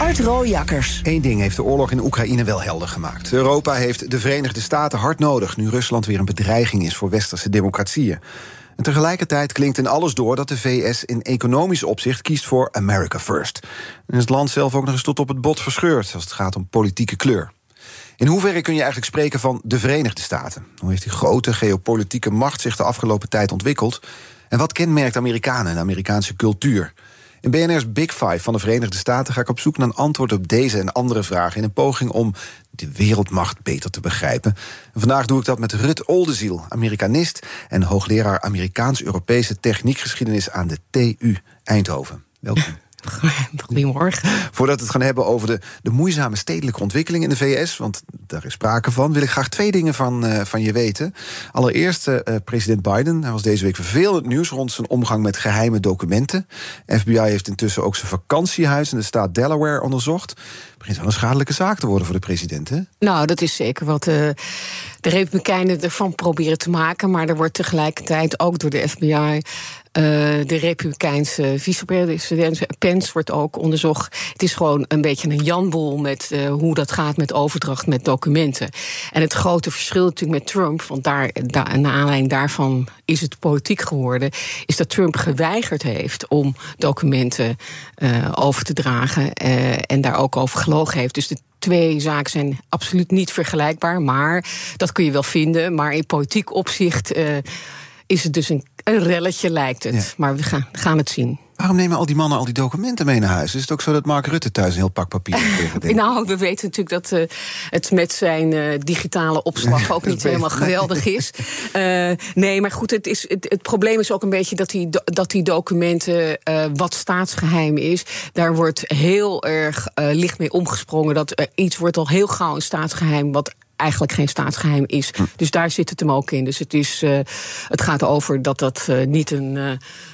Art Rooijakkers. Eén ding heeft de oorlog in Oekraïne wel helder gemaakt. Europa heeft de Verenigde Staten hard nodig nu Rusland weer een bedreiging is voor westerse democratieën. En tegelijkertijd klinkt in alles door dat de VS in economisch opzicht kiest voor America First. En is het land zelf ook nog eens tot op het bot verscheurd als het gaat om politieke kleur. In hoeverre kun je eigenlijk spreken van de Verenigde Staten? Hoe heeft die grote geopolitieke macht zich de afgelopen tijd ontwikkeld? En wat kenmerkt Amerikanen en Amerikaanse cultuur? In BNR's Big Five van de Verenigde Staten ga ik op zoek naar een antwoord op deze en andere vragen in een poging om de wereldmacht beter te begrijpen. En vandaag doe ik dat met Rut Oldeziel, Amerikanist en hoogleraar Amerikaans-Europese techniekgeschiedenis aan de TU Eindhoven. Welkom. Goedemorgen. Voordat we het gaan hebben over de, de moeizame stedelijke ontwikkeling in de VS, want daar is sprake van, wil ik graag twee dingen van, uh, van je weten. Allereerst, uh, president Biden. Hij was deze week vervelend nieuws rond zijn omgang met geheime documenten. FBI heeft intussen ook zijn vakantiehuis in de staat Delaware onderzocht. Het begint wel een schadelijke zaak te worden voor de president, hè? Nou, dat is zeker wat uh, de Republikeinen ervan proberen te maken. Maar er wordt tegelijkertijd ook door de FBI uh, de Republikeinse vicepresident Pence wordt ook onderzocht. Het is gewoon een beetje een janboel met uh, hoe dat gaat met overdracht met documenten. En het grote verschil natuurlijk met Trump, want daar, naar aanleiding daarvan is het politiek geworden, is dat Trump geweigerd heeft om documenten uh, over te dragen en daar ook over gelogen heeft. Dus de twee zaken zijn absoluut niet vergelijkbaar, maar dat kun je wel vinden. Maar in politiek opzicht is het dus een, een relletje, lijkt het. Ja. Maar we gaan, gaan het zien. Waarom nemen al die mannen al die documenten mee naar huis? Is het ook zo dat Mark Rutte thuis een heel pak papier heeft? nou, we weten natuurlijk dat uh, het met zijn uh, digitale opslag ook niet helemaal geweldig is. Uh, nee, maar goed, het, is, het, het, probleem is ook een beetje dat die, dat die documenten, wat staatsgeheim is, daar wordt heel erg licht mee omgesprongen. Dat iets wordt al heel gauw een staatsgeheim, wat eigenlijk geen staatsgeheim is. Hm. Dus daar zit het hem ook in. Dus het, is, uh, het gaat over dat dat uh, niet een uh,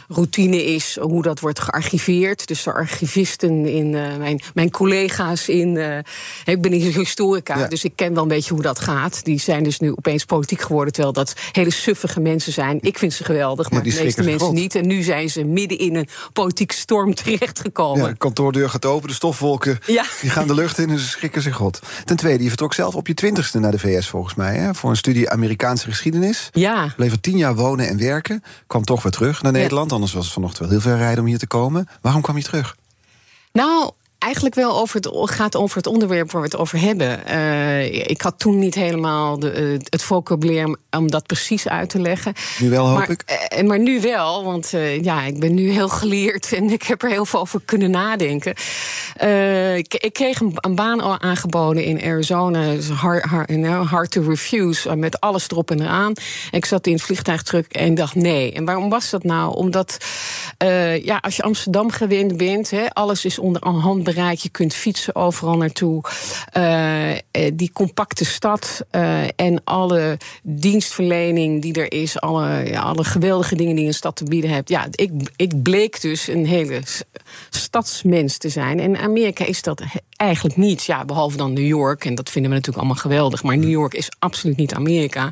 routine is, hoe dat wordt gearchiveerd. Dus de archivisten in mijn, mijn collega's in. ik ben een historica, ja. dus ik ken wel een beetje hoe dat gaat. Die zijn dus nu opeens politiek geworden, terwijl dat hele suffige mensen zijn. Ik vind ze geweldig, maar ja, de meeste mensen niet. En nu zijn ze midden in een politieke storm terechtgekomen. Ja, de kantoordeur gaat open, de stofwolken ja. die gaan de lucht in en ze schrikken zich rot. Ten tweede, je vertrok zelf op je twintigste naar de VS volgens mij. Hè, voor een studie Amerikaanse geschiedenis. Ja. Bleef er tien jaar wonen en werken. Kwam toch weer terug naar Nederland. Anders was het vanochtend wel heel ver rijden om hier te komen. Waarom kwam je terug? Nou, eigenlijk wel over het, gaat over het onderwerp waar we het over hebben. Uh, ik had toen niet helemaal de, uh, het vocabulaire om dat precies uit te leggen. Nu wel, hoop maar, ik. Uh, maar nu wel, want ja, ik ben nu heel geleerd en ik heb er heel veel over kunnen nadenken. Ik, ik, kreeg een, een, baan aangeboden in Arizona, hard, hard, you know, hard to refuse, met alles erop en eraan. En ik zat in het vliegtuig terug en dacht nee. En waarom was dat nou? Omdat ja, als je Amsterdam gewend bent, hè, alles is onder hand bereik. Je kunt fietsen overal naartoe. Uh, die compacte stad uh, en alle dienstverlening die er is. Alle, ja, alle geweldige dingen die een stad te bieden heeft. Ja, ik, ik bleek dus een hele stadsmens te zijn. En Amerika is dat eigenlijk niet. Ja, behalve dan New York. En dat vinden we natuurlijk allemaal geweldig. Maar New York is absoluut niet Amerika.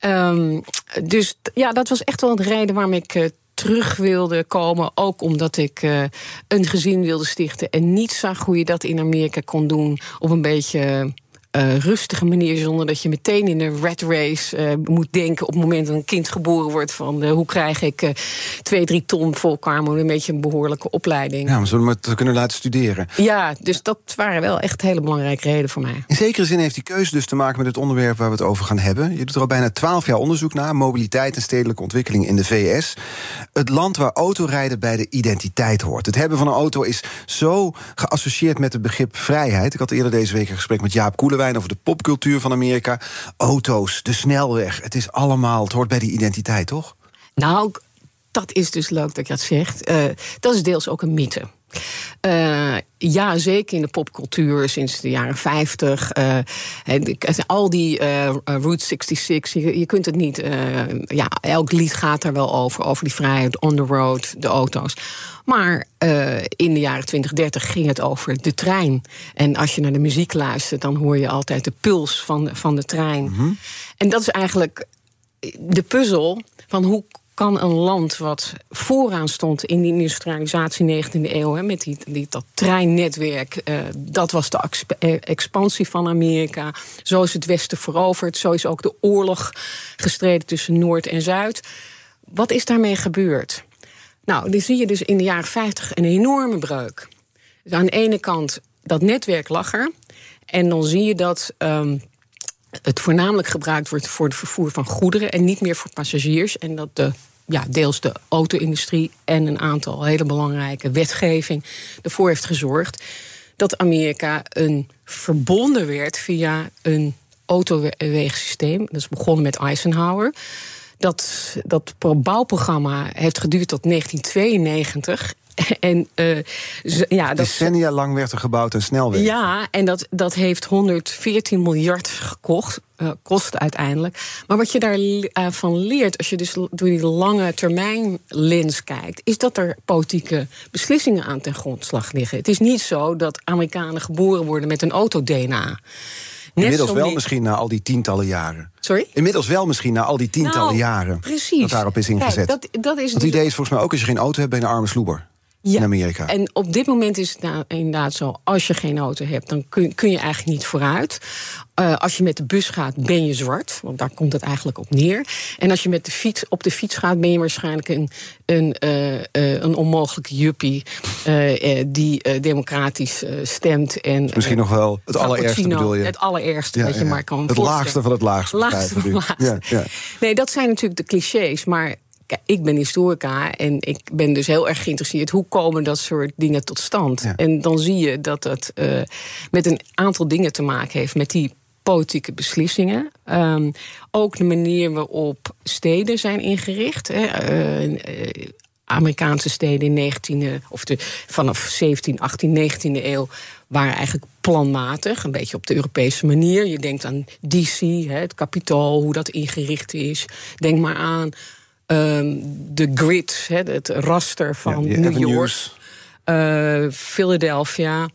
Um, dus ja, dat was echt wel de reden waarom ik uh, terug wilde komen. Ook omdat ik uh, een gezin wilde stichten. En niet zag hoe je dat in Amerika kon doen op een beetje. Uh, rustige manier, zonder dat je meteen in een rat race uh, moet denken op het moment dat een kind geboren wordt van uh, hoe krijg ik twee, drie ton voor elkaar, maar een beetje een behoorlijke opleiding. Ja, we het kunnen laten studeren? Ja, dus dat waren wel echt hele belangrijke redenen voor mij. In zekere zin heeft die keuze dus te maken met het onderwerp waar we het over gaan hebben. Je doet er al bijna twaalf jaar onderzoek naar, mobiliteit en stedelijke ontwikkeling in de VS. Het land waar autorijden bij de identiteit hoort. Het hebben van een auto is zo geassocieerd met het begrip vrijheid. Ik had eerder deze week een gesprek met Jaap Koelewijn over de popcultuur van Amerika. Auto's, de snelweg, het is allemaal, het hoort bij die identiteit, toch? Nou, dat is dus leuk dat je dat zegt. Uh, dat is deels ook een mythe. Uh, ja, zeker in de popcultuur sinds de jaren 50. Uh, al die uh, Route 66, je, je, kunt het niet. ja, elk lied gaat daar wel over. Over die vrijheid, on the road, de auto's. Maar in de jaren 20, 30 ging het over de trein. En als je naar de muziek luistert, dan hoor je altijd de puls van, van de trein. Mm -hmm. En dat is eigenlijk de puzzel van hoe kan een land wat vooraan stond in die industrialisatie 19e eeuw, hè, met die, dat treinnetwerk, uh, dat was de eh, expansie van Amerika. Zo is het Westen veroverd, zo is ook de oorlog gestreden tussen Noord en Zuid. Wat is daarmee gebeurd? Nou, dan zie je dus in de jaren 50 een enorme breuk. Dus aan de ene kant, dat netwerk lag er. En dan zie je dat. Um, het voornamelijk gebruikt wordt voor het vervoer van goederen en niet meer voor passagiers. En dat de ja, deels de auto-industrie en een aantal hele belangrijke wetgeving ervoor heeft gezorgd dat Amerika een verbonden werd via een autowegensysteem. Dat is begonnen met Eisenhower. Dat, dat bouwprogramma heeft geduurd tot 1992. En, uh, ja, dat, Decennia lang werd er gebouwd een snelweg. Ja, en dat, dat heeft 114 miljard gekocht, uh, kost uiteindelijk. Maar wat je daarvan uh, leert, als je dus door die lange termijn lens kijkt, is dat er politieke beslissingen aan ten grondslag liggen. Het is niet zo dat Amerikanen geboren worden met een auto-DNA. Inmiddels wel misschien na al die tientallen jaren. Sorry? Inmiddels wel misschien na al die tientallen nou, jaren. Precies. Dat daarop is ingezet. Kijk, dat, dat is het idee is volgens mij ook als je geen auto hebt, ben je een arme sloeber ja. in Amerika. En op dit moment is het nou inderdaad zo: als je geen auto hebt, dan kun, kun je eigenlijk niet vooruit. Uh, als je met de bus gaat, ben je zwart, want daar komt het eigenlijk op neer. En als je met de fiets, op de fiets gaat, ben je waarschijnlijk een, een, uh, uh, een onmogelijke juppie die democratisch stemt. En, Misschien nog wel het allerergste bedoel je? Het allerergste ja, dat je maar kan Het laagste van het laagste. laagste, van het laagste. Ja, nee, dat zijn natuurlijk de clichés, maar ik ben historica en ik ben dus heel erg geïnteresseerd hoe komen dat soort dingen tot stand. En dan zie je dat het uh, met een aantal dingen te maken heeft met die politieke beslissingen. Um, ook de manier waarop steden zijn ingericht. Hè. Uh, Amerikaanse steden in 19e, of de, vanaf 17, 18, 19e eeuw waren eigenlijk planmatig, een beetje op de Europese manier. Je denkt aan DC, het kapitool, hoe dat ingericht is. Denk maar aan de grid, het raster van ja, New York, uh, Philadelphia.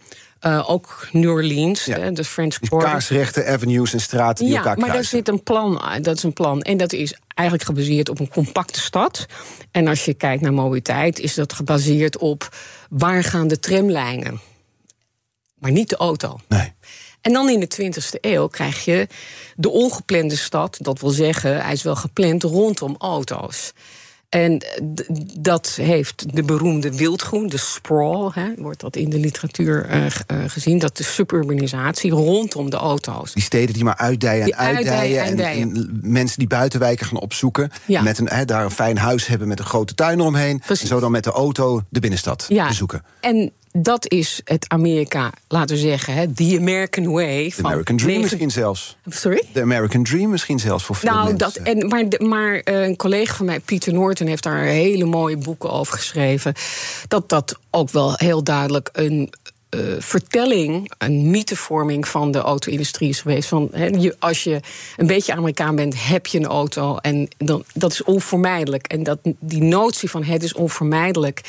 Uh, ook New Orleans, ja. de French Quarter. Kaarsrechte avenues en straten die ja, elkaar maar kruisen. daar zit een plan Dat is een plan. En dat is eigenlijk gebaseerd op een compacte stad. En als je kijkt naar mobiliteit, is dat gebaseerd op waar gaan de tramlijnen. Maar niet de auto. Nee. En dan in de 20e eeuw krijg je de ongeplande stad. Dat wil zeggen, hij is wel gepland rondom auto's. En dat heeft de beroemde wildgroen, de sprawl, hè, wordt dat in de literatuur uh, uh, gezien, dat de suburbanisatie rondom de auto's. Die steden die maar uitdijen en uitdijen. En, en, mensen die buitenwijken gaan opzoeken. Ja. Met een, hè, daar een fijn huis hebben met een grote tuin eromheen. Precies. En zo dan met de auto de binnenstad ja. bezoeken. En dat is het Amerika, laten we zeggen, hè, the American way. The American Dream misschien zelfs. Sorry? The American Dream misschien zelfs voor veel nou, mensen. Dat, en, maar maar uh, een collega van mij, Pieter Norton, heeft daar hele mooie boeken over geschreven. Dat dat ook wel heel duidelijk een uh, vertelling, een mythevorming van de auto-industrie is geweest. Van, he, je, als je een beetje Amerikaan bent, heb je een auto. En dan, dat is onvermijdelijk. En dat, die notie van het is onvermijdelijk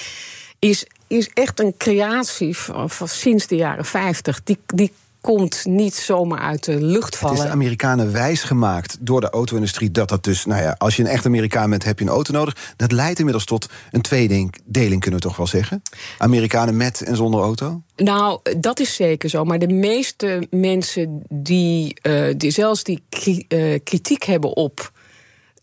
is, is echt een creatie van, van sinds de jaren 50. Die, die komt niet zomaar uit de lucht vallen. Het is de Amerikanen wijsgemaakt door de auto-industrie dat dat dus, nou ja, als je een echt Amerikaan bent, heb je een auto nodig. Dat leidt inmiddels tot een tweedeling, kunnen we toch wel zeggen? Amerikanen met en zonder auto? Nou, dat is zeker zo. Maar de meeste mensen die, uh, die zelfs die uh, kritiek hebben op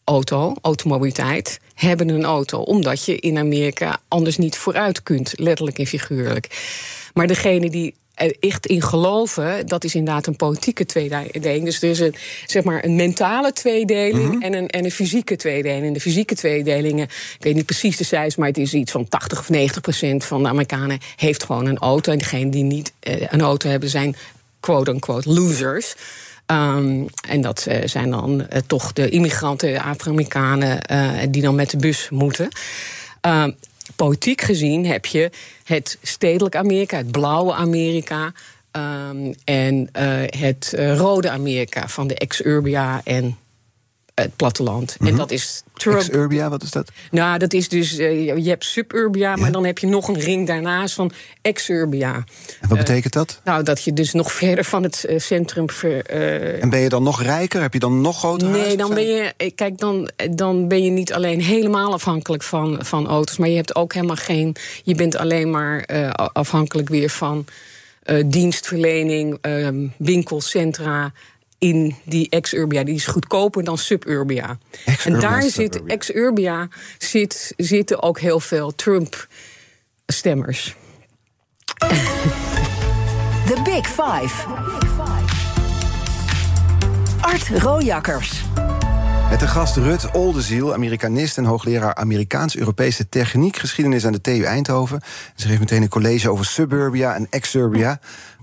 auto, automobiliteit, hebben een auto. Omdat je in Amerika anders niet vooruit kunt, letterlijk en figuurlijk. Maar degene die er echt in geloven, dat is inderdaad een politieke tweedeling. Dus er is een, zeg maar een mentale tweedeling mm -hmm. en, een, en een fysieke tweedeling. En de fysieke tweedelingen, ik weet niet precies de cijfers, maar het is iets van 80 of 90 procent van de Amerikanen heeft gewoon een auto. En degenen die niet uh, een auto hebben, zijn quote-unquote losers. Um, en dat uh, zijn dan uh, toch de immigranten, Afro-Amerikanen, uh, die dan met de bus moeten. Um, politiek gezien heb je het stedelijk Amerika, het blauwe Amerika. Um, en het rode Amerika van de ex-Urbia en het platteland. Mm -hmm. En dat is Trump. Ex-Urbia, wat is dat? Nou, dat is dus, uh, je hebt suburbia, ja. maar dan heb je nog een ring daarnaast van ex-Urbia. En wat betekent dat? nou, dat je dus nog verder van het centrum... Ver, en ben je dan nog rijker? Heb je dan nog grotere Nee, dan ben je, kijk, dan, dan ben je niet alleen helemaal afhankelijk van, van auto's... maar je hebt ook helemaal geen... Je bent alleen maar afhankelijk weer van... Dienstverlening, uh, winkelcentra in die ex-Urbia. Die is goedkoper dan suburbia. En daar zit ex-Urbia zit, zitten ook heel veel Trump-stemmers. The Big Five. Art Rojakkers. Met de gast Rut Oldeziel, Amerikanist en hoogleraar Amerikaans-Europese techniek, geschiedenis aan de TU Eindhoven. Ze geeft meteen een college over suburbia en ex-Urbia.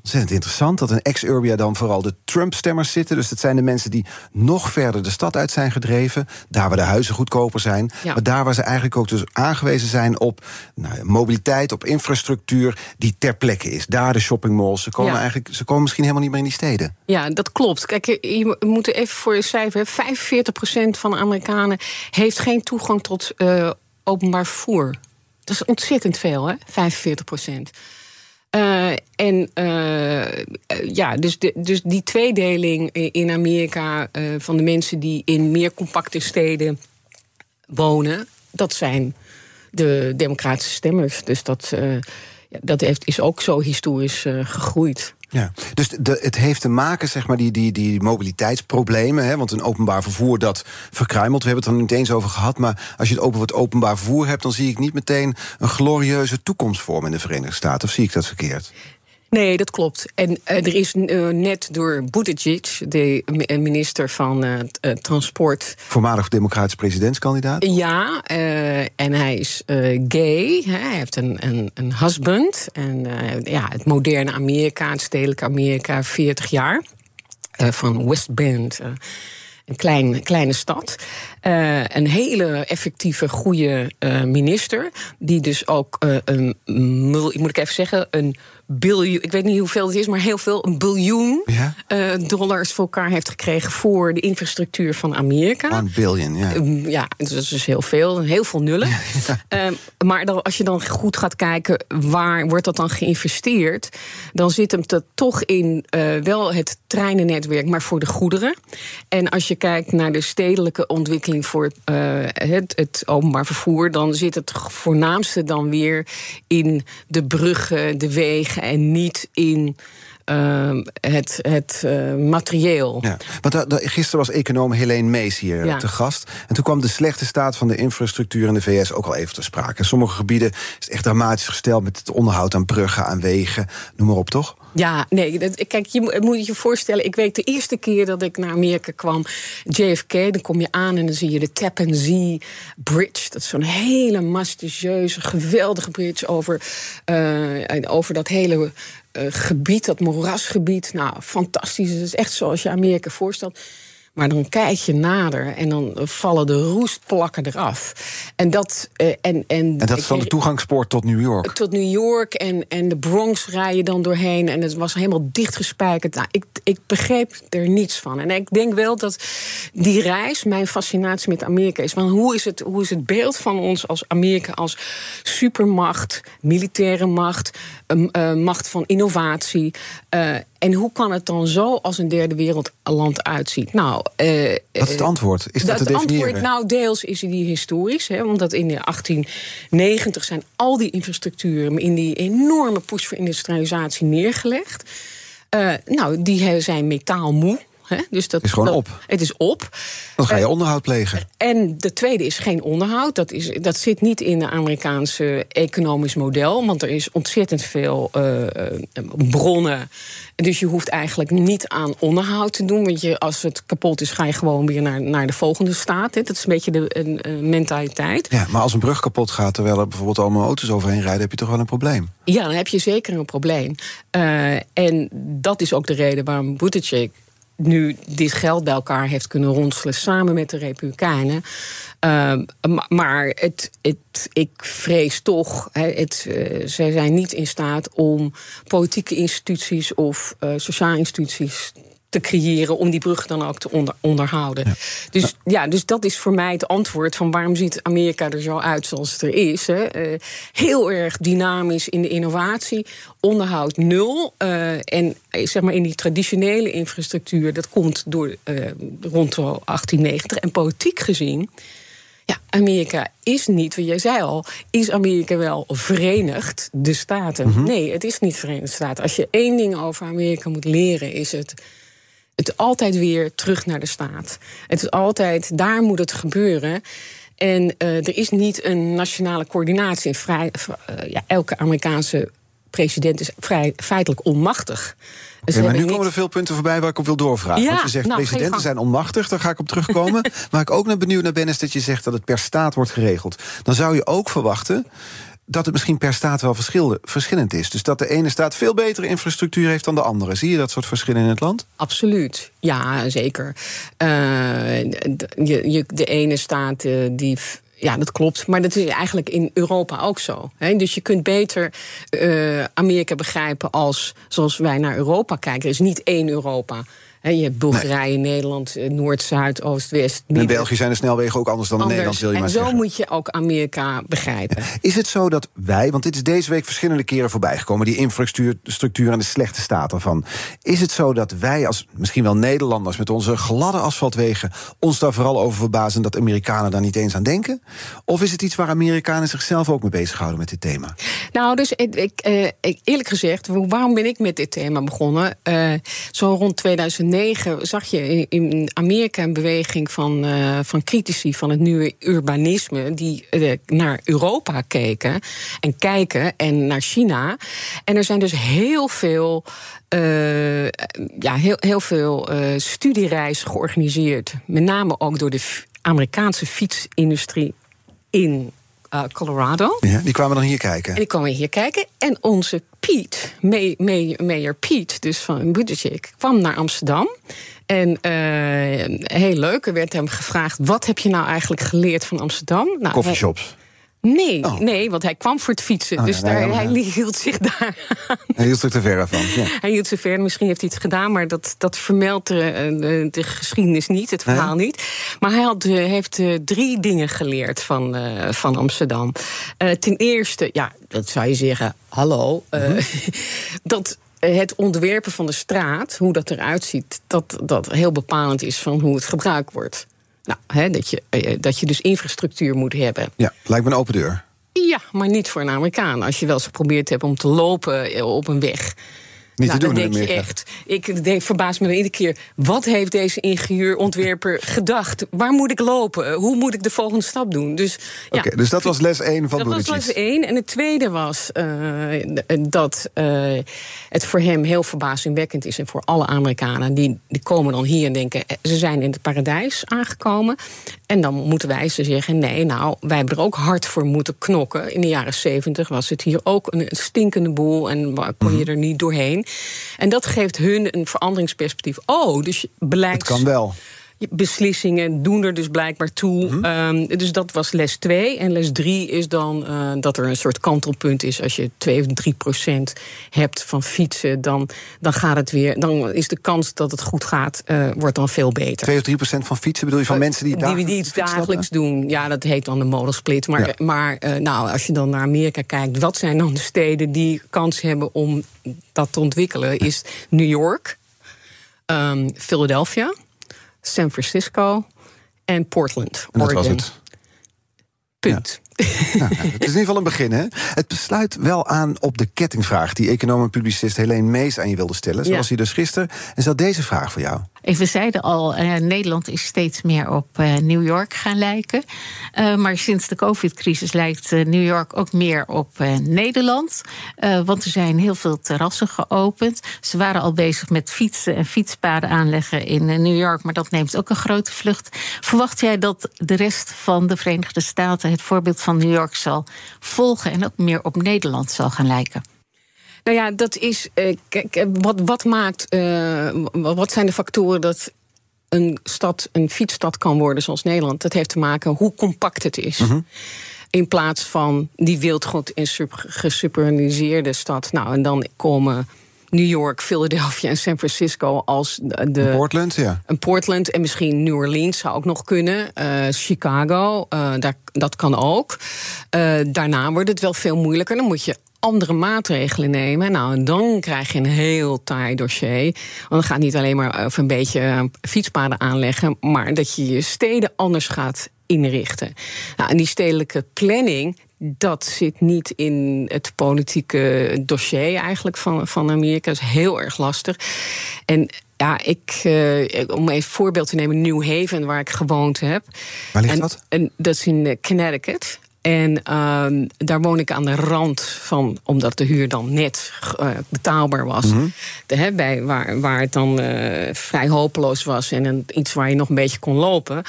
Ontzettend interessant dat in ex-Urbia dan vooral de Trump-stemmers zitten. Dus dat zijn de mensen die nog verder de stad uit zijn gedreven. Daar waar de huizen goedkoper zijn. Ja. Maar daar waar ze eigenlijk ook dus aangewezen zijn op nou, mobiliteit, op infrastructuur die ter plekke is. Daar de shoppingmalls. Ze komen, ja. eigenlijk, ze komen misschien helemaal niet meer in die steden. Ja, dat klopt. Kijk, je moet even voor je cijfer. 45% van de Amerikanen heeft geen toegang tot uh, openbaar vervoer. Dat is ontzettend veel, hè? 45 procent. Uh, en uh, ja, dus, dus die tweedeling in Amerika van de mensen die in meer compacte steden wonen, dat zijn de democratische stemmers. Dus dat, dat heeft, is ook zo historisch gegroeid. Ja, dus de, het heeft te maken, zeg maar, die, die, die mobiliteitsproblemen. Hè, want een openbaar vervoer dat verkruimelt. We hebben het er niet eens over gehad. Maar als je het over het openbaar vervoer hebt, dan zie ik niet meteen een glorieuze toekomstvorm in de Verenigde Staten. Of zie ik dat verkeerd? Nee, dat klopt. En uh, er is uh, net door Buttigieg, de minister van uh, Transport... Voormalig democratisch presidentskandidaat? Ja, en hij is gay. Hè, hij heeft een, een, een husband. En ja, het moderne Amerika, het stedelijke Amerika, 40 jaar. van West Bend een klein, kleine stad. Uh, een hele effectieve, goede uh, minister. Die dus ook uh, een, moet ik even zeggen, een biljoen, ik weet niet hoeveel het is, maar heel veel, een biljoen ja? uh, dollars voor elkaar heeft gekregen voor de infrastructuur van Amerika. Een biljoen, ja. Uh, ja, dat is dus heel veel, heel veel nullen. Ja. Uh, maar dan, als je dan goed gaat kijken waar wordt dat dan geïnvesteerd, dan zit hem er toch in eh, wel het treinennetwerk, maar voor de goederen. En als je kijkt naar de stedelijke ontwikkeling voor eh, het, het openbaar vervoer, dan zit het voornaamste dan weer in de bruggen, de wegen en niet in uh, het, het uh, materieel. Ja, want gisteren was econoom Helene Mees hier ja. te gast. En toen kwam de slechte staat van de infrastructuur in de VS ook al even te sprake. In sommige gebieden is het echt dramatisch gesteld met het onderhoud aan bruggen, aan wegen. Noem maar op, toch? Ja, nee, kijk, je moet je voorstellen. Ik weet de eerste keer dat ik naar Amerika kwam, JFK, dan kom je aan en dan zie je de Tappan Zee Bridge. Dat is zo'n hele majestueuze, geweldige bridge over, uh, over dat hele uh, gebied, dat moerasgebied. Nou, fantastisch. Het is echt zoals je Amerika voorstelt. Maar dan kijk je nader en dan vallen de roestplakken eraf. En dat, uh, en, en, en dat is dan de toegangspoort tot New York? Tot New York en, en de Bronx rijden dan doorheen. En het was helemaal dichtgespijkerd. Nou, ik, ik begreep er niets van. En ik denk wel dat die reis, mijn fascinatie met Amerika is... Van hoe, is het, hoe is het beeld van ons als Amerika als supermacht, militaire macht... Uh, macht van innovatie... Uh, en hoe kan het dan zo als een derde wereldland uitzien? Nou, uh, Wat is het antwoord? Is dat, dat definiëren? antwoord, nou, deels is die historisch. Hè, omdat in de 1890 zijn al die infrastructuren in die enorme push voor industrialisatie neergelegd. Uh, nou, die zijn metaalmoe. Hè? Dus dat is gewoon dat, op. Het is op. Dan ga je uh, onderhoud plegen. En de tweede is geen onderhoud. Dat, is, dat zit niet in het Amerikaanse economisch model. Want er is ontzettend veel uh, bronnen. Dus je hoeft eigenlijk niet aan onderhoud te doen. Want je, als het kapot is, ga je gewoon weer naar, naar de volgende staat. Hè? Dat is een beetje de een, een mentaliteit. Ja, maar als een brug kapot gaat terwijl er bijvoorbeeld allemaal auto's overheen rijden, heb je toch wel een probleem? Ja, dan heb je zeker een probleem. Uh, en dat is ook de reden waarom Buttigieg nu dit geld bij elkaar heeft kunnen ronselen samen met de Republikeinen. Ehm, maar het, het, ik vrees toch, het, uh, zij zijn niet in staat om politieke instituties of uh, sociale instituties te creëren om die brug dan ook te onder, onderhouden. Dus ja, dus dat is voor mij het antwoord van waarom ziet Amerika er zo uit zoals het er is. Hè? Uh, heel erg dynamisch in de innovatie, onderhoud nul. Uh, en zeg maar in die traditionele infrastructuur, dat komt door uh, rond 1890. En politiek gezien. Ja, Amerika is niet, wat jij zei al, is Amerika wel verenigd, de Staten? Mm -hmm. Nee, het is niet Verenigde Staten. Als je één ding over Amerika moet leren, is het het altijd weer terug naar de staat. Het is altijd, daar moet het gebeuren. En uh, er is niet een nationale coördinatie. Vrij, uh, ja, elke Amerikaanse president is vrij, feitelijk onmachtig. Okay, maar nu komen er veel punten voorbij waar ik op wil doorvragen. Ja, Want je zegt nou, presidenten zijn onmachtig, daar ga ik op terugkomen. maar ik ook naar benieuwd naar ben is dat je zegt dat het per staat wordt geregeld. Dan zou je ook verwachten dat het misschien per staat wel verschillend is. Dus dat de ene staat veel betere infrastructuur heeft dan de andere. Zie je dat soort verschillen in het land? Absoluut, ja, zeker. Je, de ene staat uh, die ja, dat klopt. Maar dat is eigenlijk in Europa ook zo. Dus je kunt beter uh, Amerika begrijpen als zoals wij naar Europa kijken. Er is niet één Europa. He, je hebt Bulgarije, nee. Nederland, Noord, Zuid, Oost, West. In België zijn de snelwegen ook anders dan anders. in Nederland, wil je en maar zo zeggen. moet je ook Amerika begrijpen. Is het zo dat wij, want dit is deze week verschillende keren voorbijgekomen, die infrastructuur en de slechte staat ervan. Is het zo dat wij als misschien wel Nederlanders met onze gladde asfaltwegen ons daar vooral over verbazen dat Amerikanen daar niet eens aan denken? Of is het iets waar Amerikanen zichzelf ook mee bezighouden met dit thema? Nou, dus ik, ik, uh, eerlijk gezegd, waarom ben ik met dit thema begonnen? Uh, zo rond 2009 zag je in Amerika een beweging van, uh, van critici van het nieuwe urbanisme. die uh, naar Europa keken en kijken en naar China. En er zijn dus heel veel. Uh, ja, heel, heel veel studiereizen georganiseerd. Met name ook door de Amerikaanse fietsindustrie in uh, Colorado. Ja, die kwamen dan hier kijken. En die kwamen hier kijken. En onze Piet, Mayor Piet, dus van Buttigieg, kwam naar Amsterdam. En uh, heel leuk, er werd hem gevraagd... wat heb je nou eigenlijk geleerd van Amsterdam? Nou, Coffeeshops. Nee, oh. nee, want hij kwam voor het fietsen. Oh, dus ja, daar, hij hield zich daar aan. Hij hield zich te ver van. Ja. Hij hield zich ver. Misschien heeft hij het gedaan, maar dat, dat vermeldt de, de geschiedenis niet, het verhaal nee? niet. Maar hij had, heeft drie dingen geleerd van, uh, van Amsterdam. Uh, ten eerste, ja, dat zou je zeggen, hallo. Uh, mm-hmm. dat het ontwerpen van de straat, hoe dat eruit ziet, dat, dat heel bepalend is van hoe het gebruikt wordt. Nou, hè, dat, je, dat je dus infrastructuur moet hebben. Ja, lijkt me een open deur. Ja, maar niet voor een Amerikaan. Als je wel eens geprobeerd hebt om te lopen op een weg. Niet nou, te doen, dan denk je echt. Ik denk, verbaas me dan iedere keer. Wat heeft deze ingenieur-ontwerper gedacht? Waar moet ik lopen? Hoe moet ik de volgende stap doen? Dus, ja, okay, dus dat was les 1 van Dat Buttigieg. was les 1. En het tweede was uh, dat uh, het voor hem heel verbazingwekkend is. En voor alle Amerikanen. Die, die komen dan hier en denken. Ze zijn in het paradijs aangekomen. En dan moeten wij ze zeggen: nee, nou, wij hebben er ook hard voor moeten knokken. In de jaren 70 was het hier ook een stinkende boel. En kon je er niet doorheen. En dat geeft hun een veranderingsperspectief. Oh, dus beleid. Het kan wel. Beslissingen doen er dus blijkbaar toe. Mhm. Um, dus dat was les 2. En les 3 is dan uh, dat er een soort kantelpunt is. Als je 2 of 3 procent hebt van fietsen, dan, dan gaat het weer. Dan is de kans dat het goed gaat, uh, wordt dan veel beter. 2 of 3 procent van fietsen bedoel je van uh, mensen die, die, die het dagelijks doen? Ja, dat heet dan de modelsplit. Maar, ja. maar nou, als je dan naar Amerika kijkt, wat zijn dan de steden die kans hebben om dat te ontwikkelen? Is New York, um, Philadelphia. San Francisco en Portland, en dat Oregon. was het. Punt. Ja. Nou, het is in ieder geval een begin, hè? Het besluit wel aan op de kettingvraag... die econoom en publicist Helene Mees aan je wilde stellen. Zoals ja. hij dus gisteren. En zat deze vraag voor jou. We zeiden al, uh, Nederland is steeds meer op uh, New York gaan lijken. Maar sinds de COVID-crisis lijkt New York ook meer op Nederland. want er zijn heel veel terrassen geopend. Ze waren al bezig met fietsen en fietspaden aanleggen in New York. Maar dat neemt ook een grote vlucht. Verwacht jij dat de rest van de Verenigde Staten het voorbeeld van New York zal volgen en ook meer op Nederland zal gaan lijken? Nou ja, dat is. Uh, kijk, wat, wat maakt. Uh, wat zijn de factoren dat een stad een fietsstad kan worden zoals Nederland, dat heeft te maken hoe compact het is. Mhm. In plaats van die wildgoed in sub- gesuburbaniseerde stad. Nou, en dan komen New York, Philadelphia en San Francisco als de. Portland, ja. een Portland en misschien New Orleans zou ook nog kunnen. Eh, Chicago, eh, daar, dat kan ook. Eh, daarna wordt het wel veel moeilijker. Dan moet je andere maatregelen nemen. Nou, en dan krijg je een heel taai dossier. Want het gaat niet alleen maar over een beetje eh, fietspaden aanleggen... maar dat je je steden anders gaat inrichten. Nou, en die stedelijke planning... Dat zit niet in het politieke dossier eigenlijk van, van Amerika. Dat is heel erg lastig. En ja, ik, eh, om even een voorbeeld te nemen, New Haven, waar ik gewoond heb. Waar ligt en, dat? En dat is in eh, Connecticut. En ehm, daar woon ik aan de rand van, omdat de huur dan net eh, betaalbaar was. De, hè, bij, waar, waar het dan eh, vrij hopeloos was en een, iets waar je nog een beetje kon lopen.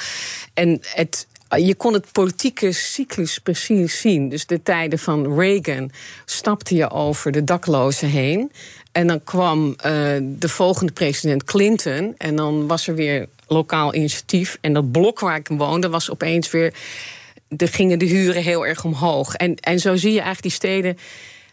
En het, je kon het politieke cyclus precies zien. Dus de tijden van Reagan stapte je over de daklozen heen. En dan kwam eh, de volgende president Clinton. En dan was er weer lokaal initiatief. En dat blok waar ik woonde was opeens weer. Er gingen de huren heel erg omhoog. En, en zo zie je eigenlijk die steden.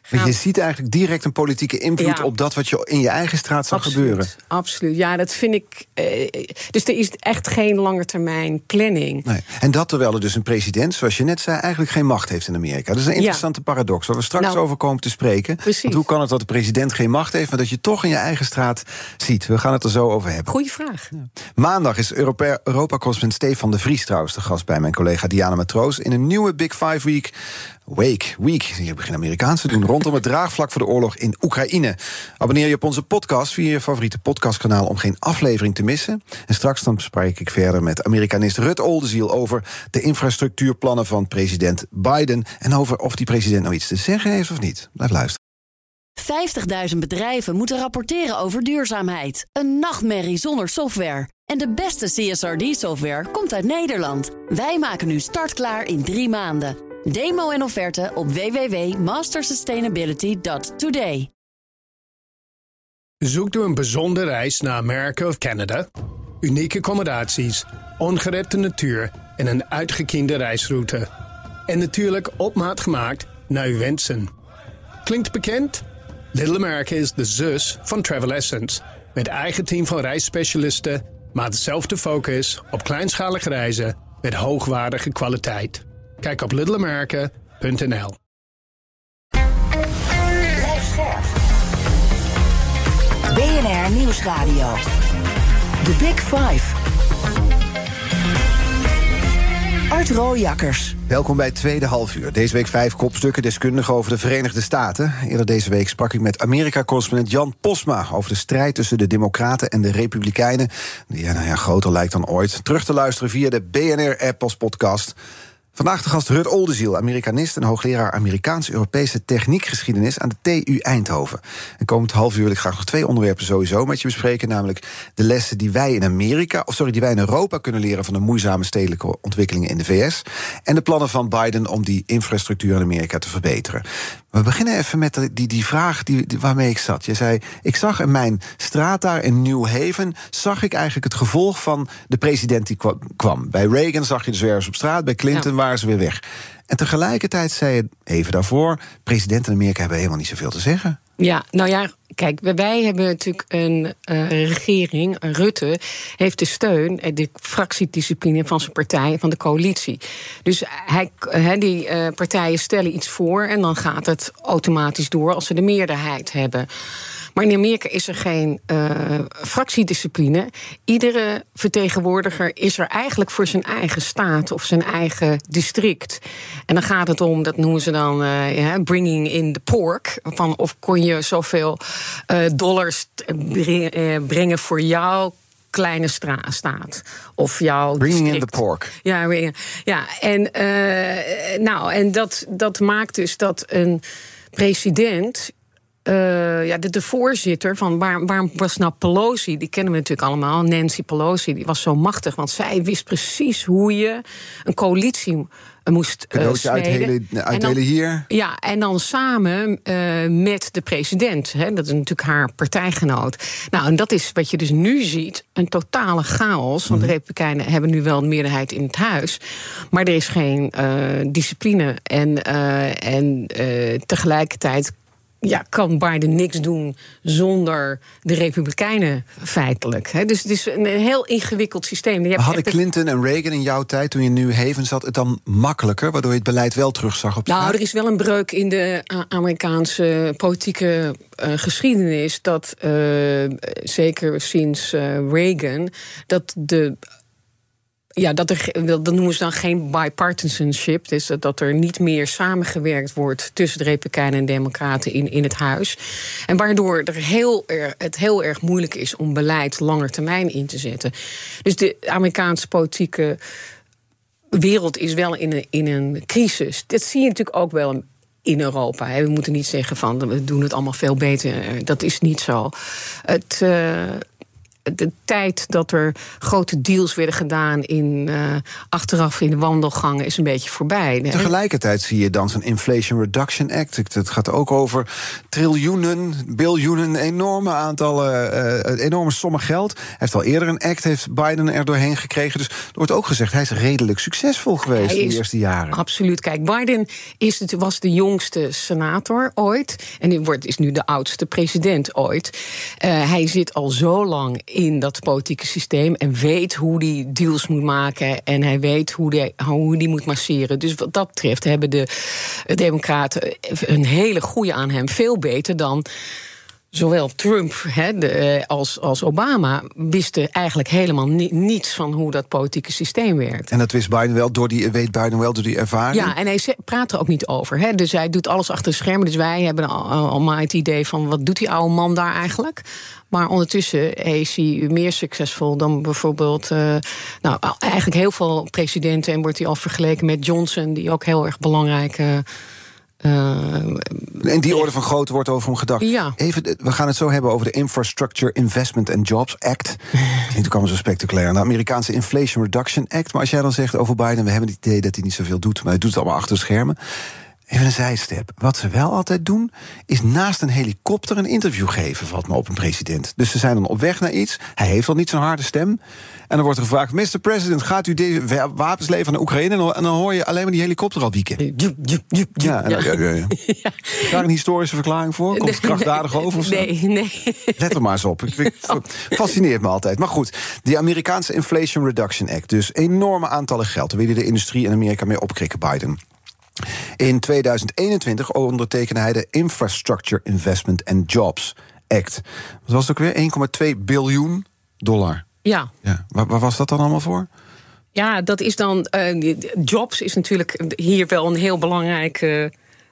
Want je ziet eigenlijk direct een politieke invloed Ja. op dat wat je in je eigen straat zag Absoluut, gebeuren. Absoluut. Ja, dat vind ik. eh, dus er is echt geen langetermijn planning. Nee. En dat terwijl er dus een president, zoals je net zei, eigenlijk geen macht heeft in Amerika. Dat is een interessante paradox, waar we straks Nou, over komen te spreken. precies. Want hoe kan het dat de president geen macht heeft, maar dat je toch in je eigen straat ziet? We gaan het er zo over hebben. Goeie vraag. Maandag is Europa- Europa-correspondent Stefan de Vries trouwens de gast bij mijn collega Diana Matroos in een nieuwe Big Five Week. Wake, Week, hier begin Amerikaans te doen, rondom het draagvlak voor de oorlog in Oekraïne. Abonneer je op onze podcast via je favoriete podcastkanaal om geen aflevering te missen. En straks dan spreek ik verder met Amerikanist Rut Oldenziel over de infrastructuurplannen van president Biden en over of die president nou iets te zeggen heeft of niet. Blijf luisteren. 50.000 bedrijven moeten rapporteren over duurzaamheid. Een nachtmerrie zonder software. En de beste CSRD-software komt uit Nederland. Wij maken nu startklaar in drie maanden. Demo en offerte op www.mastersustainability.today. Zoekt u een bijzondere reis naar Amerika of Canada? Unieke accommodaties, ongerepte natuur en een uitgekiende reisroute. En natuurlijk op maat gemaakt naar uw wensen. Klinkt bekend? Little America is de zus van Travel Essence. Met eigen team van reisspecialisten, maar dezelfde focus op kleinschalige reizen met hoogwaardige kwaliteit. Kijk op littleamerica.nl. BNR Nieuwsradio. The Big Five. Art Rooijakkers. Welkom bij het tweede halfuur. Deze week vijf kopstukken deskundigen over de Verenigde Staten. Eerder deze week sprak ik met Amerika-correspondent Jan Posma... over de strijd tussen de Democraten en de Republikeinen. Die ja, nou ja, groter lijkt dan ooit. Terug te luisteren via de BNR-app als podcast. Vandaag de gast Rut Oldenziel, Amerikanist en hoogleraar Amerikaans-Europese techniekgeschiedenis aan de TU Eindhoven. En komend half uur wil ik graag nog twee onderwerpen sowieso met je bespreken, namelijk de lessen die wij in Amerika, of sorry, die wij in Europa kunnen leren van de moeizame stedelijke ontwikkelingen in de VS en de plannen van Biden om die infrastructuur in Amerika te verbeteren. We beginnen even met die, die vraag die, die- waarmee ik zat. Je zei, ik zag in mijn straat daar in New Haven... zag ik eigenlijk het gevolg van de president die kwa- kwam. Bij Reagan zag je de zwervers op straat, bij Clinton Ja. waren ze weer weg. En tegelijkertijd zei je even daarvoor... presidenten in Amerika hebben helemaal niet zoveel te zeggen. Ja, nou ja, kijk, wij- hebben natuurlijk een eh, regering. Rutte heeft de steun en de fractiediscipline van zijn partij, van de coalitie. Dus hij, die eh, partijen stellen iets voor en dan gaat het automatisch door als ze de meerderheid hebben. Maar in Amerika is er geen eh, fractiediscipline. Iedere vertegenwoordiger is er eigenlijk voor zijn eigen staat of zijn eigen district. En dan gaat het om, dat noemen ze dan eh, bringing in the pork. Van of kon je zoveel eh, dollars bre- brengen voor jouw kleine staat. Of jouw Bringing in the pork. Ja, ja en, nou, en dat, dat maakt dus dat een president uh, ja, de, de, voorzitter van waar, waarom was nou Pelosi? Die kennen we natuurlijk allemaal. Nancy Pelosi, die was zo machtig, want zij wist precies hoe je een coalitie moest uh, uitdelen, uitdelen hier. Ja, en dan samen uh, met de president. Hè, dat is natuurlijk haar partijgenoot. Nou, en dat is wat je dus nu ziet: een totale chaos. Want de mhm. Republikeinen hebben nu wel een meerderheid in het huis. Maar er is geen uh, discipline. En, en tegelijkertijd ja, kan Biden niks doen zonder de Republikeinen feitelijk. Dus het is een heel ingewikkeld systeem. Je Hadden Clinton en Reagan in jouw tijd, toen je nu Haven zat, het dan makkelijker, waardoor je het beleid wel terugzag op Nou, er is wel een breuk in de Amerikaanse politieke uh, geschiedenis dat uh, zeker sinds uh, Reagan dat de ja, dat, er, dat noemen ze dan geen bipartisanship. Dus dat er niet meer samengewerkt wordt tussen de Republikeinen en Democraten in, in het huis. En waardoor er heel erg, het heel erg moeilijk is om beleid langer termijn in te zetten. Dus de Amerikaanse politieke wereld is wel in een, in een crisis. Dat zie je natuurlijk ook wel in Europa. We moeten niet zeggen van we doen het allemaal veel beter. Dat is niet zo. Het. Uh, de tijd dat er grote deals werden gedaan in, uh, achteraf in de wandelgangen is een beetje voorbij. Tegelijkertijd zie je dan zo'n Inflation Reduction Act. Het gaat ook over triljoenen, biljoenen, enorme aantallen, uh, enorme sommen geld. Hij heeft al eerder een act, heeft Biden er doorheen gekregen. Dus er wordt ook gezegd, hij is redelijk succesvol geweest in de eerste jaren. Absoluut. Kijk, Biden is het, was de jongste senator ooit. En hij wordt, is nu de oudste president ooit. Uh, hij zit al zo lang in dat politieke systeem en weet hoe die deals moet maken en hij weet hoe die, hoe die moet masseren. Dus wat dat betreft hebben de Democraten een hele goede aan hem. Veel beter dan zowel Trump de, eh, als, als Obama wisten eigenlijk helemaal niets van hoe dat politieke systeem werkt. En dat wist Biden wel door die, weet Biden wel door die ervaring? Ja, en hij praat er ook niet over. Dus hij doet alles achter de schermen. Dus wij hebben allemaal het idee van wat doet die oude man daar eigenlijk? Maar ondertussen is hij meer succesvol dan bijvoorbeeld. Uh, nou, eigenlijk heel veel presidenten. En wordt hij al vergeleken met Johnson, die ook heel erg belangrijk. Uh, in die orde van grootte wordt over hem gedacht. Ja. Even, we gaan het zo hebben over de Infrastructure Investment and Jobs Act. Toen kwam zo spectaculair. De Amerikaanse Inflation Reduction Act. Maar als jij dan zegt over Biden, we hebben het idee dat hij niet zoveel doet, maar hij doet het allemaal achter schermen. Even een zijstep. Wat ze wel altijd doen, is naast een helikopter een interview geven, valt me op een president. Dus ze zijn dan op weg naar iets. Hij heeft al niet zo'n harde stem. En dan wordt er gevraagd: Mr. President, gaat u deze wapens leveren aan Oekraïne? En dan hoor je alleen maar die helikopter al wieken. Ja, ja, ja. Daar een historische verklaring voor? Komt het krachtdadig over? Of zo? Nee, nee. Let er maar eens op. Ik, fascineert me altijd. Maar goed, die Amerikaanse Inflation Reduction Act. Dus enorme aantallen geld. Daar wil je de industrie in Amerika mee opkrikken, Biden. In 2021 ondertekende hij de Infrastructure Investment and Jobs Act. Wat was het ook weer? 1,2 biljoen dollar. Ja. ja. Waar, waar, was dat dan allemaal voor? Ja, dat is dan. Uh, jobs is natuurlijk hier wel een heel belangrijk uh,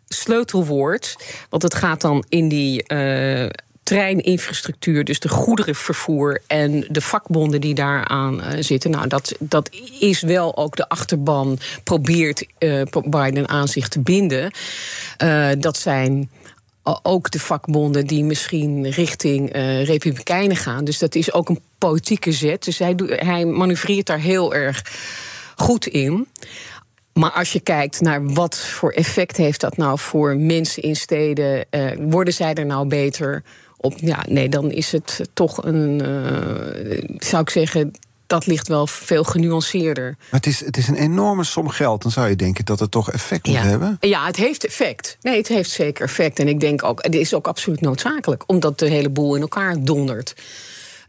sleutelwoord. Want het gaat dan in die. Uh, treininfrastructuur, dus de goederenvervoer en de vakbonden die daaraan uh, zitten. Nou, dat, dat is wel ook de achterban probeert uh, Biden aan zich te binden. Uh, dat zijn ook de vakbonden die misschien richting Republikeinen gaan. Dus dat is ook een politieke zet. Dus hij, hij manoeuvreert daar heel erg goed in. Maar als je kijkt naar wat voor effect heeft dat nou voor mensen in steden, worden zij er nou beter? Op, ja, nee, dan is het toch een, uh, zou ik zeggen, dat ligt wel veel genuanceerder. Maar het is, het is een enorme som geld. Dan zou je denken dat het toch effect moet hebben. Ja, het heeft effect. Nee, het heeft zeker effect. En ik denk ook, het is ook absoluut noodzakelijk. Omdat de hele boel in elkaar dondert.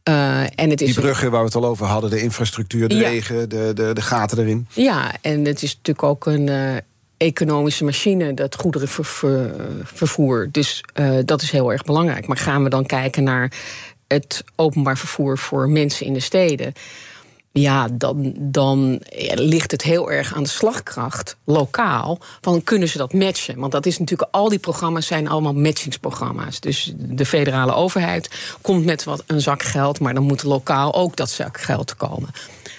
Uh, en het is Die bruggen waar we het al over hadden, de infrastructuur, de wegen, de, de, de gaten erin. Ja, en het is natuurlijk ook een, uh, economische machine, dat goederenvervoer. Dus uh, dat is heel erg belangrijk. Maar gaan we dan kijken naar het openbaar vervoer voor mensen in de steden? Ja, dan, dan ligt het heel erg aan de slagkracht, lokaal. Van kunnen ze dat matchen? Want dat is natuurlijk, al die programma's zijn allemaal matchingsprogramma's. Dus de federale overheid komt met wat, een zak geld, maar dan moet lokaal ook dat zak geld komen.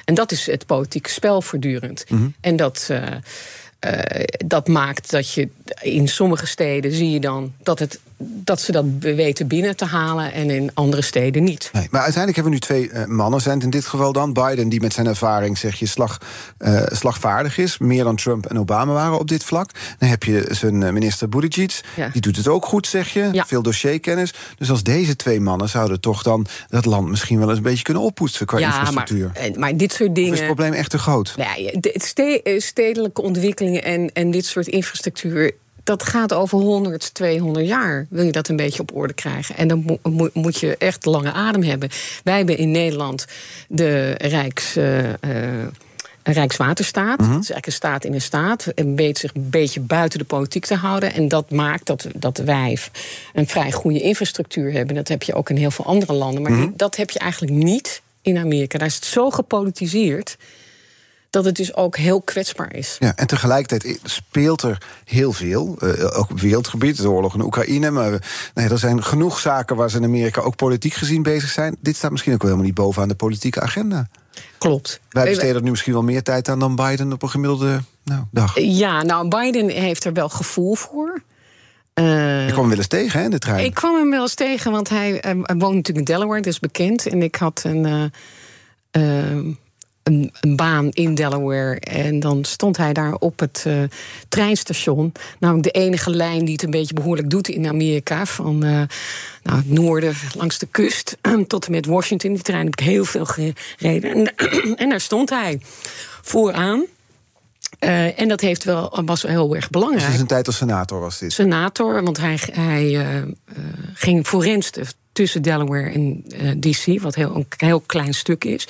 En dat is het politieke spel voortdurend. Mm -hmm. En dat. Uh, dat maakt dat je in sommige steden zie je dan dat het dat ze dat weten binnen te halen en in andere steden niet. Nee, maar uiteindelijk hebben we nu twee uh, mannen. Zijn het in dit geval dan Biden, die met zijn ervaring zeg je slag, uh, slagvaardig is, meer dan Trump en Obama waren op dit vlak. Dan heb je zijn minister Buttigieg, ja. die doet het ook goed, zeg je. Ja. Veel dossierkennis. Dus als deze twee mannen zouden toch dan dat land misschien wel eens een beetje kunnen oppoetsen qua ja, infrastructuur. Maar, maar dit soort dingen. Of is het probleem echt te groot? Ja, de stedelijke ontwikkelingen en, en dit soort infrastructuur dat gaat over 100, 200 jaar. Wil je dat een beetje op orde krijgen? En dan moet je echt lange adem hebben. Wij hebben in Nederland de Rijks. Uh, Rijkswaterstaat. Mhm. Dat is eigenlijk een staat in een staat. En weet zich een beetje buiten de politiek te houden. En dat maakt dat, dat wij een vrij goede infrastructuur hebben. Dat heb je ook in heel veel andere landen. Maar mhm. dat heb je eigenlijk niet in Amerika. Daar is het zo gepolitiseerd dat het dus ook heel kwetsbaar is. Ja, en tegelijkertijd speelt er heel veel, uh, ook op wereldgebied, de oorlog in Oekraïne. Maar nee, er zijn genoeg zaken waar ze in Amerika ook politiek gezien bezig zijn. Dit staat misschien ook wel helemaal niet bovenaan de politieke agenda. Klopt. Wij besteden er nu misschien wel meer tijd aan dan Biden op een gemiddelde nou, dag. Ja, nou, Biden heeft er wel gevoel voor. Uh, ik kwam hem wel eens tegen, hè, in de trein? Ik kwam hem wel eens tegen, want hij, uh, woont natuurlijk in Delaware, dat is bekend. En ik had een... Uh, een, een, baan in Delaware. En dan stond hij daar op het uh, treinstation. Namelijk de enige lijn die het een beetje behoorlijk doet in Amerika. Van uh, nou, het noorden langs de kust tot en met Washington. Die trein heb ik heel veel gereden. En, en daar stond hij vooraan. Uh, en dat heeft wel, was heel erg belangrijk. Dus zijn tijd als senator was dit? Senator, want hij, hij ging forenste tussen Delaware en DC, wat heel, een heel klein stuk is.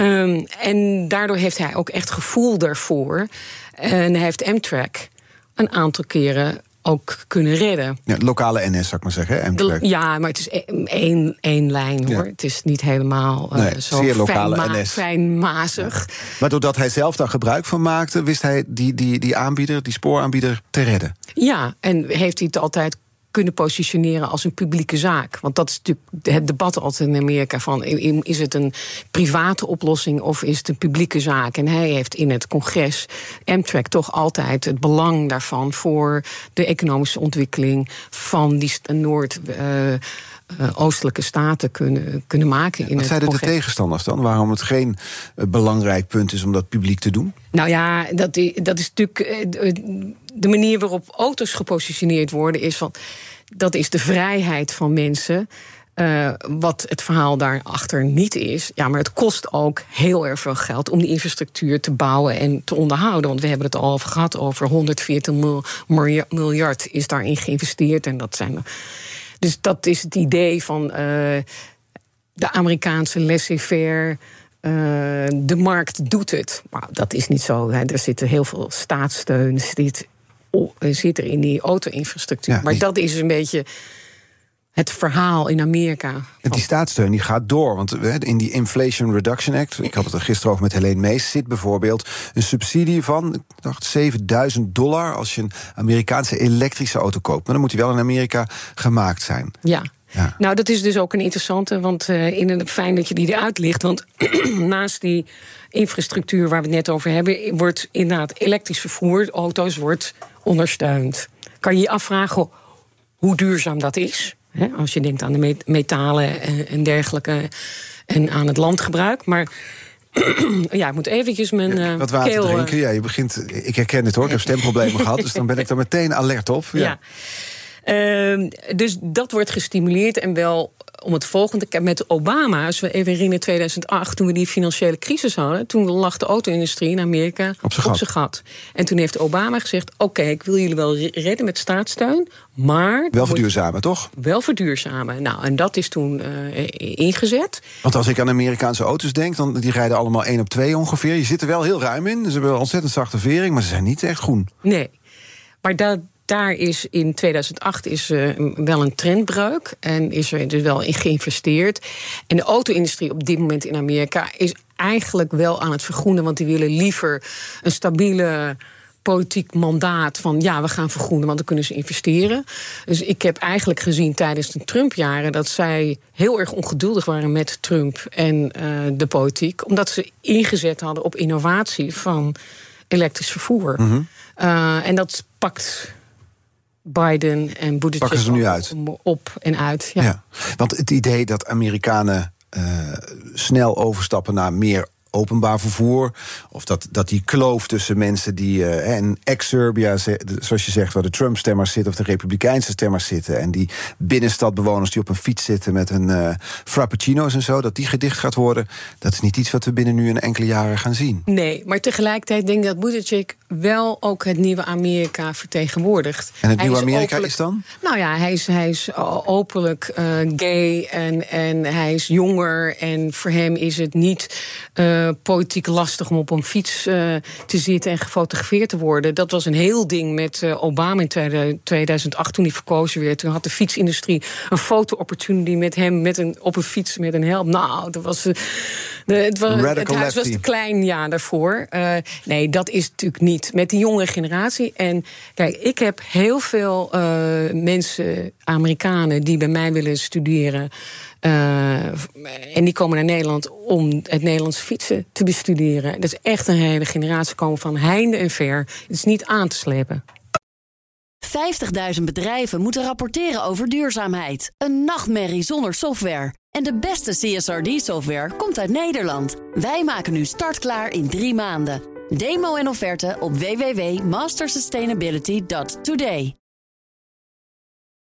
Um, en daardoor heeft hij ook echt gevoel daarvoor. En hij heeft Amtrak een aantal keren ook kunnen redden. Ja, lokale NS, zou ik maar zeggen. Amtrak. ja, maar het is e- één, één lijn hoor. Het is niet helemaal uh, nee, zo zeer lokale NS. fijnmazig. Ja. Maar doordat hij zelf daar gebruik van maakte, wist hij die, die, die aanbieder, die spooraanbieder, te redden. Ja, en heeft hij het altijd kunnen positioneren als een publieke zaak. Want dat is natuurlijk het debat altijd in Amerika van is het een private oplossing of is het een publieke zaak? En hij heeft in het congres Amtrak toch altijd het belang daarvan voor de economische ontwikkeling van die Noord. Uh, oostelijke staten kunnen, kunnen maken. in Wat zeiden de tegenstanders dan? Waarom het geen belangrijk punt is om dat publiek te doen? Nou ja, dat, dat is natuurlijk de manier waarop auto's gepositioneerd worden is van dat is de vrijheid van mensen. Uh, wat het verhaal daarachter niet is. Ja, maar het kost ook heel erg veel geld om die infrastructuur te bouwen en te onderhouden. Want we hebben het al gehad, over 140 miljard is daarin geïnvesteerd. En dat zijn. Dus dat is het idee van uh, de Amerikaanse laissez-faire. Uh, de markt doet het. Maar dat is niet zo. Er zitten heel veel staatssteun, zit zit er in die auto-infrastructuur. maar dat is een beetje het verhaal in Amerika. En die staatssteun die gaat door. Want in die Inflation Reduction Act, ik had het er gisteren over met Helene Mees, zit bijvoorbeeld een subsidie van, ik dacht, 7000 dollar als je een Amerikaanse elektrische auto koopt. Maar dan moet die wel in Amerika gemaakt zijn. Ja. Ja. Nou, dat is dus ook een interessante, want uh, in een, fijn dat je die eruit ligt. Want naast die infrastructuur waar we het net over hebben, wordt inderdaad elektrisch vervoer, auto's, wordt ondersteund. Kan je je afvragen hoe duurzaam dat is? Hè? Als je denkt aan de metalen en dergelijke en aan het landgebruik. Maar ja, ik moet eventjes mijn uh, Wat water keel, drinken, ja, je begint... Ik herken het hoor, ik heb stemproblemen gehad... dus dan ben ik er meteen alert op. Ja. ja. Uh, dus dat wordt gestimuleerd en wel om het volgende met Obama, als we even herinneren 2008, toen we die financiële crisis hadden, toen lag de auto-industrie in Amerika op zijn gat. gat. En toen heeft Obama gezegd: Oké, ik wil jullie wel redden met staatssteun, maar. Wel verduurzamen, toch? Wel verduurzamen. Nou, en dat is toen uh, ingezet. Want als ik aan Amerikaanse auto's denk, dan die rijden allemaal één op twee ongeveer. Je zit er wel heel ruim in. Ze hebben ontzettend zachte vering, maar ze zijn niet echt groen. Nee. Maar dat, daar is in 2008 is, uh, wel een trendbreuk en is er dus wel in geïnvesteerd. En de auto-industrie op dit moment in Amerika is eigenlijk wel aan het vergroenen, want die willen liever een stabiele politiek mandaat van ja, we gaan vergroenen, want dan kunnen ze investeren. Dus ik heb eigenlijk gezien tijdens de Trump-jaren dat zij heel erg ongeduldig waren met Trump en uh, de politiek, omdat ze ingezet hadden op innovatie van elektrisch vervoer. Mm -hmm. uh, en dat pakt Biden en Buttigieg Pakken ze nu uit? op en uit. Ja. Ja. Want het idee dat Amerikanen eh, snel overstappen naar meer openbaar vervoer. Of dat, dat die kloof tussen mensen die eh, en ex-Serbia, zoals je zegt, waar de Trump-stemmers zitten of de Republikeinse stemmers zitten. En die binnenstadbewoners die op een fiets zitten met hun eh, frappuccino's en zo, dat die gedicht gaat worden. Dat is niet iets wat we binnen nu een enkele jaren gaan zien. Nee, maar tegelijkertijd denk ik dat Buttigieg wel ook het nieuwe Amerika vertegenwoordigt. En het Hij nieuwe is Amerika openlijk- is dan? Nou ja, hij is, hij is o- openlijk eh, gay en, en hij is jonger. En voor hem is het niet eh, politiek lastig om op een fiets eh, te zitten en gefotografeerd te worden. Dat was een heel ding met eh, Obama in 2000 2008 toen hij verkozen werd. Toen had de fietsindustrie een foto-opportunity met hem met een, op een fiets met een helm. Nou, dat was. de, het, was het huis was te klein jaar daarvoor. Nee, dat is natuurlijk niet. Met die jonge generatie. En kijk, ik heb heel veel mensen, Amerikanen, die bij mij willen studeren. Eh, en die komen naar Nederland om het Nederlands fietsen te bestuderen. Dat is echt een hele generatie komen van heinde en ver. Het is niet aan te slepen. 50.000 bedrijven moeten rapporteren over duurzaamheid. Een nachtmerrie zonder software. En de beste CSRD-software komt uit Nederland. Wij maken nu startklaar in drie maanden. Demo en offerte op www.mastersustainability.today.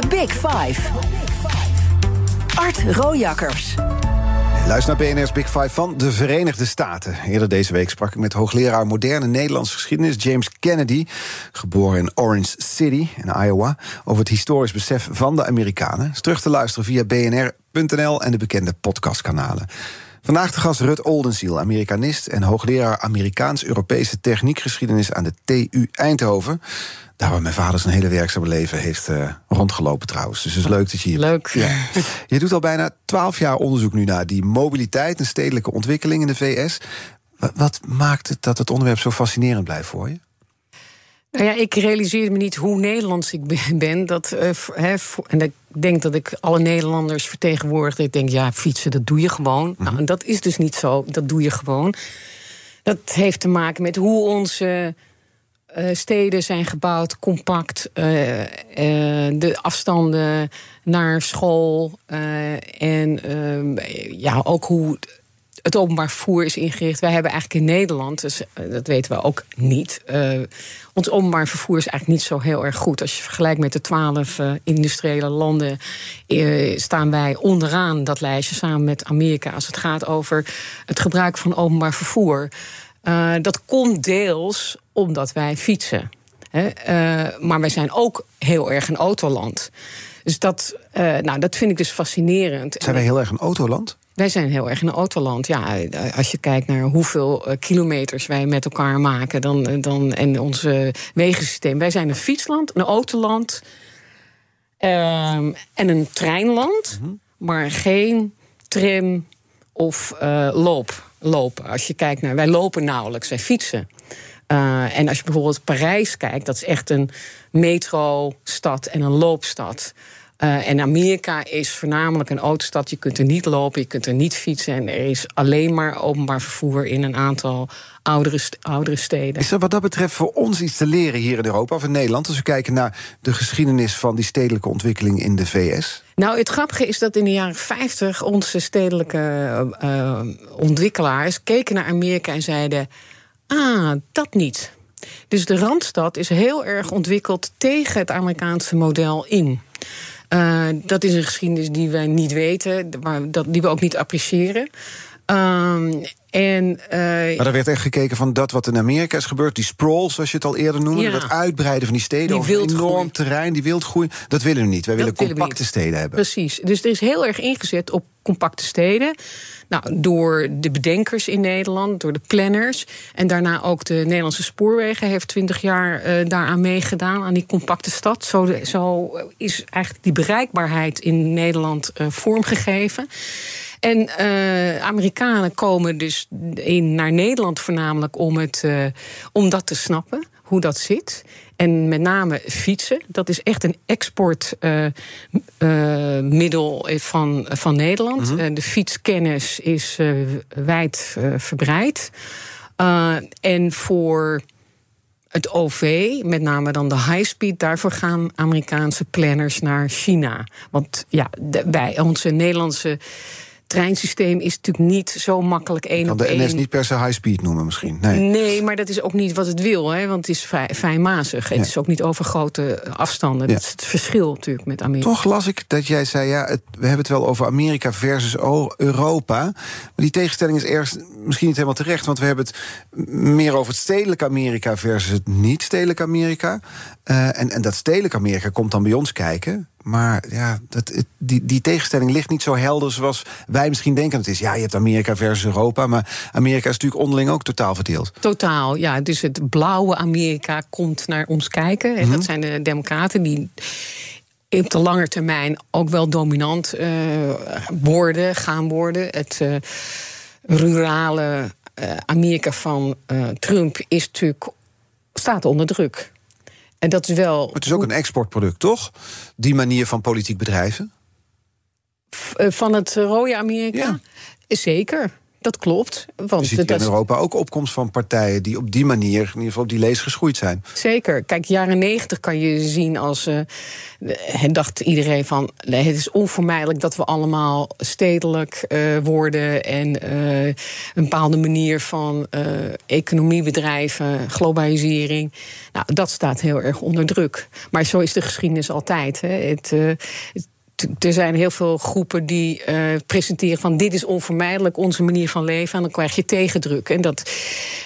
The Big Five. Art Rojakkers. Luister naar BNR's Big Five van de Verenigde Staten. Eerder deze week sprak ik met hoogleraar moderne Nederlandse geschiedenis James Kennedy, geboren in Orange City in Iowa, over het historisch besef van de Amerikanen. Is terug te luisteren via bnr.nl en de bekende podcastkanalen. Vandaag de gast Rut Oldenziel, Amerikanist en hoogleraar Amerikaans-Europese techniekgeschiedenis aan de TU Eindhoven. Daar waar mijn vader zijn hele werkzame leven heeft eh, rondgelopen trouwens. Dus het is leuk dat je hier Leuk. Ja. Je doet al bijna twaalf jaar onderzoek nu naar die mobiliteit en stedelijke ontwikkeling in de VS. Wat, wat maakt het dat het onderwerp zo fascinerend blijft voor je? Nou ja, ik realiseerde me niet hoe Nederlands ik ben-. Dat, eh, en ik denk dat ik alle Nederlanders vertegenwoordig. Ik denk, ja, fietsen, dat doe je gewoon. Nou, en dat is dus niet zo. Dat doe je gewoon. Dat heeft te maken met hoe onze eh, steden zijn gebouwd, compact. eh, eh, de afstanden naar school. en ehm, ja, ook hoe het openbaar vervoer is ingericht. Wij hebben eigenlijk in Nederland, dus, dat weten we ook niet. ons openbaar vervoer is eigenlijk niet zo heel erg goed. Als je vergelijkt met de twaalf industriële landen, staan wij onderaan dat lijstje samen met Amerika als het gaat over het gebruik van openbaar vervoer. Eh, dat komt deels omdat wij fietsen. Hè? eh, maar wij zijn ook heel erg een autoland. Dus dat, eh, nou, dat vind ik dus fascinerend. Zijn wij heel erg een autoland? Wij zijn heel erg een autoland. Ja, als je kijkt naar hoeveel kilometers wij met elkaar maken dan, dan, en ons wegensysteem. Wij zijn een fietsland, een autoland ehm, en een treinland, maar geen tram of loop, lopen. Als je kijkt naar, wij lopen nauwelijks, wij fietsen. Eh, en als je bijvoorbeeld Parijs kijkt, dat is echt een metrostad en een loopstad. Eh, en Amerika is voornamelijk een autostad. Je kunt er niet lopen, je kunt er niet fietsen. En er is alleen maar openbaar vervoer in een aantal oudere, oudere steden. Is er wat dat betreft voor ons iets te leren hier in Europa of in Nederland... als we kijken naar de geschiedenis van die stedelijke ontwikkeling in de VS? Nou, het grappige is dat in de jaren 50 onze stedelijke eh, ontwikkelaars keken naar Amerika en zeiden: Ah, dat niet. Dus de randstad is heel erg ontwikkeld tegen het Amerikaanse model in. Eh, dat is een geschiedenis die wij niet weten, maar dat, die we ook niet appreciëren. Ehm, En, uh, maar er werd echt gekeken van dat wat in Amerika is gebeurd, die sprawl, zoals je het al eerder noemde, Ja. dat uitbreiden van die steden Die over enorm terrein, die wildgroei, dat willen we niet. Wij willen willen we compacte steden hebben. Precies. Dus er is heel erg ingezet op compacte steden. Nou, door de bedenkers in Nederland, door de planners. En daarna ook de Nederlandse Spoorwegen heeft 20 jaar eh, daaraan meegedaan, aan die compacte stad. Zo, zo is eigenlijk die bereikbaarheid in Nederland eh, vormgegeven. En eh, Amerikanen komen dus in, naar Nederland voornamelijk om, het, om dat te snappen, hoe dat zit. En met name fietsen. Dat is echt een exportmiddel van, van Nederland. Eh, de fietskennis is eh, wijd eh, verbreid. Uh, en voor het OV, met name dan de high speed, daarvoor gaan Amerikaanse planners naar China. Want ja, de, wij, onze Nederlandse treinsysteem is natuurlijk niet zo makkelijk één Kan op de één. NS niet per se high speed noemen misschien. Nee. Nee, maar dat is ook niet wat het wil, hè, want het is vrij, fijnmazig. Het Ja. is ook niet over grote afstanden. Ja. Dat is het verschil natuurlijk met Amerika. Toch las ik dat jij zei, ja, het, we hebben het wel over Amerika versus Europa. Maar die tegenstelling is ergens misschien niet helemaal terecht. Want we hebben het meer over het stedelijk Amerika versus het niet-stedelijk Amerika. Eh, en, en dat stedelijk Amerika komt dan bij ons kijken. Maar ja, dat, die, die tegenstelling ligt niet zo helder zoals wij misschien denken. Het is ja, je hebt Amerika versus Europa. Maar Amerika is natuurlijk onderling ook totaal verdeeld. Totaal, ja. Dus het blauwe Amerika komt naar ons kijken. En Mhm. dat zijn de Democraten die op de lange termijn ook wel dominant eh, worden, gaan worden. Het eh, rurale eh, Amerika van Trump is natuurlijk, staat onder druk. En dat is wel. Het is ook een exportproduct, toch? Die manier van politiek bedrijven. eh, van het rode Amerika. Ja. Zeker, dat klopt. Want Je ziet in Europa ook opkomst van partijen die op die manier, in ieder geval op die lees geschoeid zijn. Zeker. Kijk, jaren negentig kan je zien als. het dacht iedereen van. Nee, het is onvermijdelijk dat we allemaal stedelijk eh, worden. En eh, een bepaalde manier van economie bedrijven, globalisering. Nou, dat staat heel erg onder druk. Maar zo is de geschiedenis altijd. Hè. Het. Er zijn heel veel groepen die eh, presenteren van dit is onvermijdelijk, onze manier van leven. En dan krijg je tegendruk. En dat,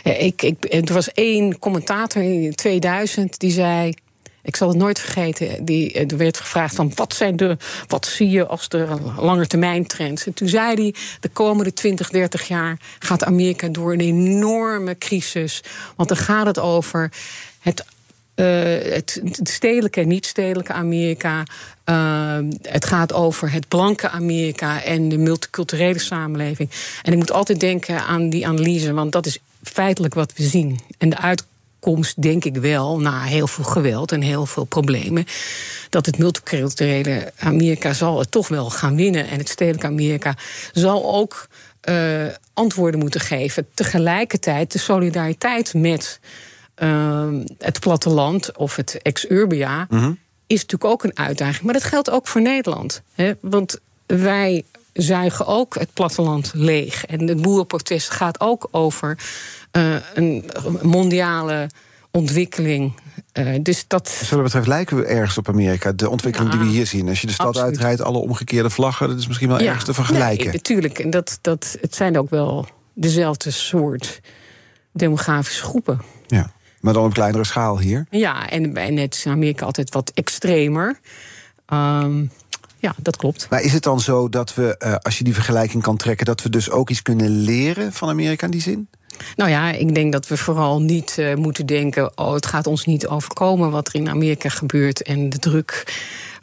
eh, ik, ik, er was één commentator in 2000 die zei. Ik zal het nooit vergeten. Die, eh, er werd gevraagd van wat, zijn de, wat zie je als de langetermijn trends? En toen zei hij, de komende 20, 30 jaar gaat Amerika door een enorme crisis. Want dan gaat het over het het, het stedelijke en niet-stedelijke Amerika. Eh, het gaat over het blanke Amerika en de multiculturele samenleving. En ik moet altijd denken aan die analyse, want dat is feitelijk wat we zien. En de uitkomst, denk ik wel, na heel veel geweld en heel veel problemen, dat het multiculturele Amerika zal het toch wel gaan winnen. En het stedelijke Amerika zal ook eh, antwoorden moeten geven. Tegelijkertijd de solidariteit met uh, het platteland of het ex-urbia is natuurlijk ook een uitdaging. Maar dat geldt ook voor Nederland. Hè? Want wij zuigen ook het platteland leeg. En het boerenprotest gaat ook over uh, een mondiale ontwikkeling. Uh, dus dat... Wat dat betreft lijken we ergens op Amerika. De ontwikkeling ja, die we hier zien. Als je de stad absoluut. uitrijdt, alle omgekeerde vlaggen... dat is misschien wel ja, ergens te vergelijken. Nee, natuurlijk. En dat, dat, het zijn ook wel dezelfde soort demografische groepen. Ja. Maar dan op kleinere schaal hier? Ja, en, en het is in Amerika altijd wat extremer. Um, ja, dat klopt. Maar is het dan zo dat we, uh, als je die vergelijking kan trekken... dat we dus ook iets kunnen leren van Amerika in die zin? Nou ja, ik denk dat we vooral niet uh, moeten denken... oh, het gaat ons niet overkomen wat er in Amerika gebeurt... en de druk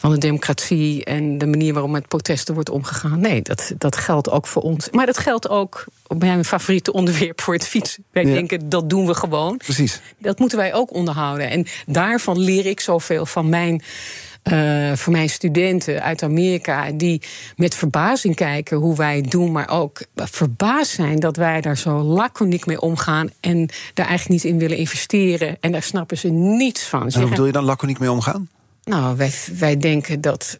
van de democratie en de manier waarop met protesten wordt omgegaan. Nee, dat, dat geldt ook voor ons. Maar dat geldt ook op mijn favoriete onderwerp voor het fietsen. Wij ja. denken, dat doen we gewoon. Precies. Dat moeten wij ook onderhouden. En daarvan leer ik zoveel van mijn... Uh, voor mijn studenten uit Amerika, die met verbazing kijken hoe wij het doen, maar ook verbaasd zijn dat wij daar zo laconiek mee omgaan en daar eigenlijk niet in willen investeren. En daar snappen ze niets van. En hoe bedoel je dan laconiek mee omgaan? Nou, wij, wij denken dat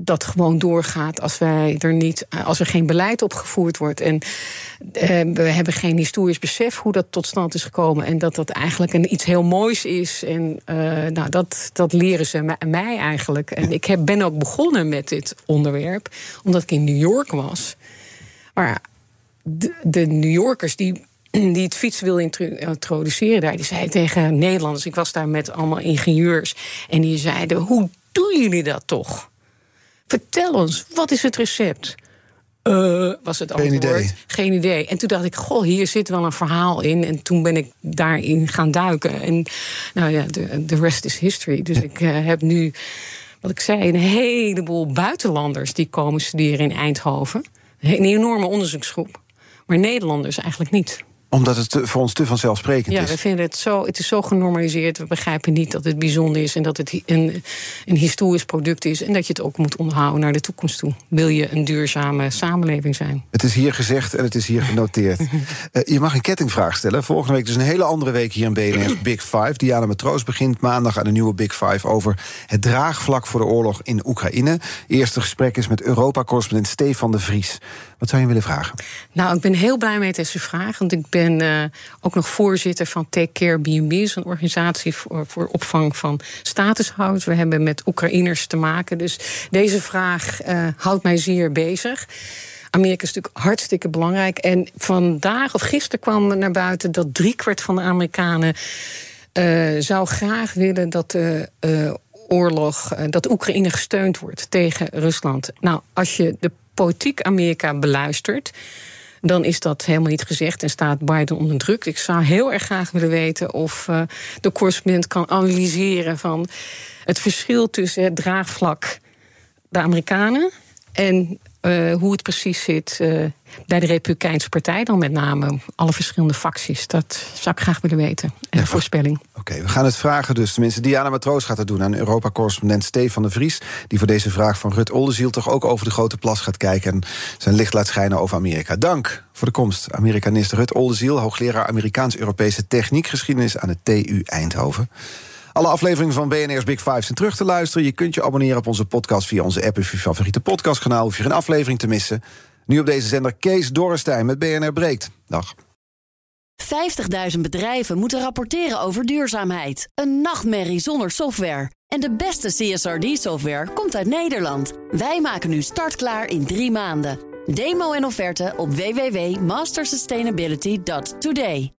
dat gewoon doorgaat als wij er niet, als er geen beleid opgevoerd wordt. En uh, we hebben geen historisch besef hoe dat tot stand is gekomen. En dat dat eigenlijk een, iets heel moois is. En uh, nou, dat, dat leren ze mij eigenlijk. En ik heb, ben ook begonnen met dit onderwerp, omdat ik in New York was. Maar de, de New Yorkers die die het fietsen wil introduceren daar, die zei tegen Nederlanders, ik was daar met allemaal ingenieurs, en die zeiden: Hoe doen jullie dat toch? Vertel ons, wat is het recept? Uh, was het antwoord. Geen idee. Geen idee. En toen dacht ik, goh, hier zit wel een verhaal in. En toen ben ik daarin gaan duiken. En nou ja, de rest is history. Dus ik uh, heb nu, wat ik zei, een heleboel buitenlanders die komen studeren in Eindhoven. Een enorme onderzoeksgroep. Maar Nederlanders eigenlijk niet omdat het voor ons te vanzelfsprekend ja, is. Ja, we vinden het zo. Het is zo genormaliseerd. We begrijpen niet dat het bijzonder is en dat het een, een historisch product is. En dat je het ook moet onderhouden naar de toekomst toe. Wil je een duurzame samenleving zijn? Het is hier gezegd en het is hier genoteerd. uh, je mag een kettingvraag stellen. Volgende week dus een hele andere week hier in BNR's Big Five. Diana Matroos begint maandag aan een nieuwe Big Five over het draagvlak voor de oorlog in Oekraïne. Eerste gesprek is met Europa-correspondent Stefan de Vries. Wat zou je willen vragen? Nou, ik ben heel blij met deze vraag. Want ik ben uh, ook nog voorzitter van Take Care BNB, een organisatie voor, voor opvang van statushouders. We hebben met Oekraïners te maken. Dus deze vraag uh, houdt mij zeer bezig. Amerika is natuurlijk hartstikke belangrijk. En vandaag of gisteren kwam naar buiten dat driekwart van de Amerikanen uh, zou graag willen dat de oorlog, dat Oekraïne gesteund wordt tegen Rusland. Nou, als je de politiek Amerika beluistert, dan is dat helemaal niet gezegd en staat Biden onder druk. Ik zou heel erg graag willen weten of uh, de correspondent kan analyseren van het verschil tussen het draagvlak de Amerikanen en uh, hoe het precies zit uh, bij de Republikeinse Partij, dan met name alle verschillende facties. Dat zou ik graag willen weten. En ja, voorspelling. Oké, we gaan het vragen dus. Tenminste, Diana Matroos gaat het doen aan Europa-correspondent Stefan de Vries. Die voor deze vraag van Rut Oldenziel toch ook over de grote plas gaat kijken. En zijn licht laat schijnen over Amerika. Dank voor de komst. Amerikanist Rut Oldenziel, hoogleraar Amerikaans-Europese techniekgeschiedenis aan de TU Eindhoven. Alle afleveringen van BNR's Big Five zijn terug te luisteren. Je kunt je abonneren op onze podcast via onze app of je favoriete podcastkanaal. Hoef je geen aflevering te missen. Nu op deze zender Kees Dorrestein met BNR Breekt. Dag. 50.000 bedrijven moeten rapporteren over duurzaamheid. Een nachtmerrie zonder software. En de beste CSRD-software komt uit Nederland. Wij maken nu startklaar in drie maanden. Demo en offerte op www.mastersustainability.today.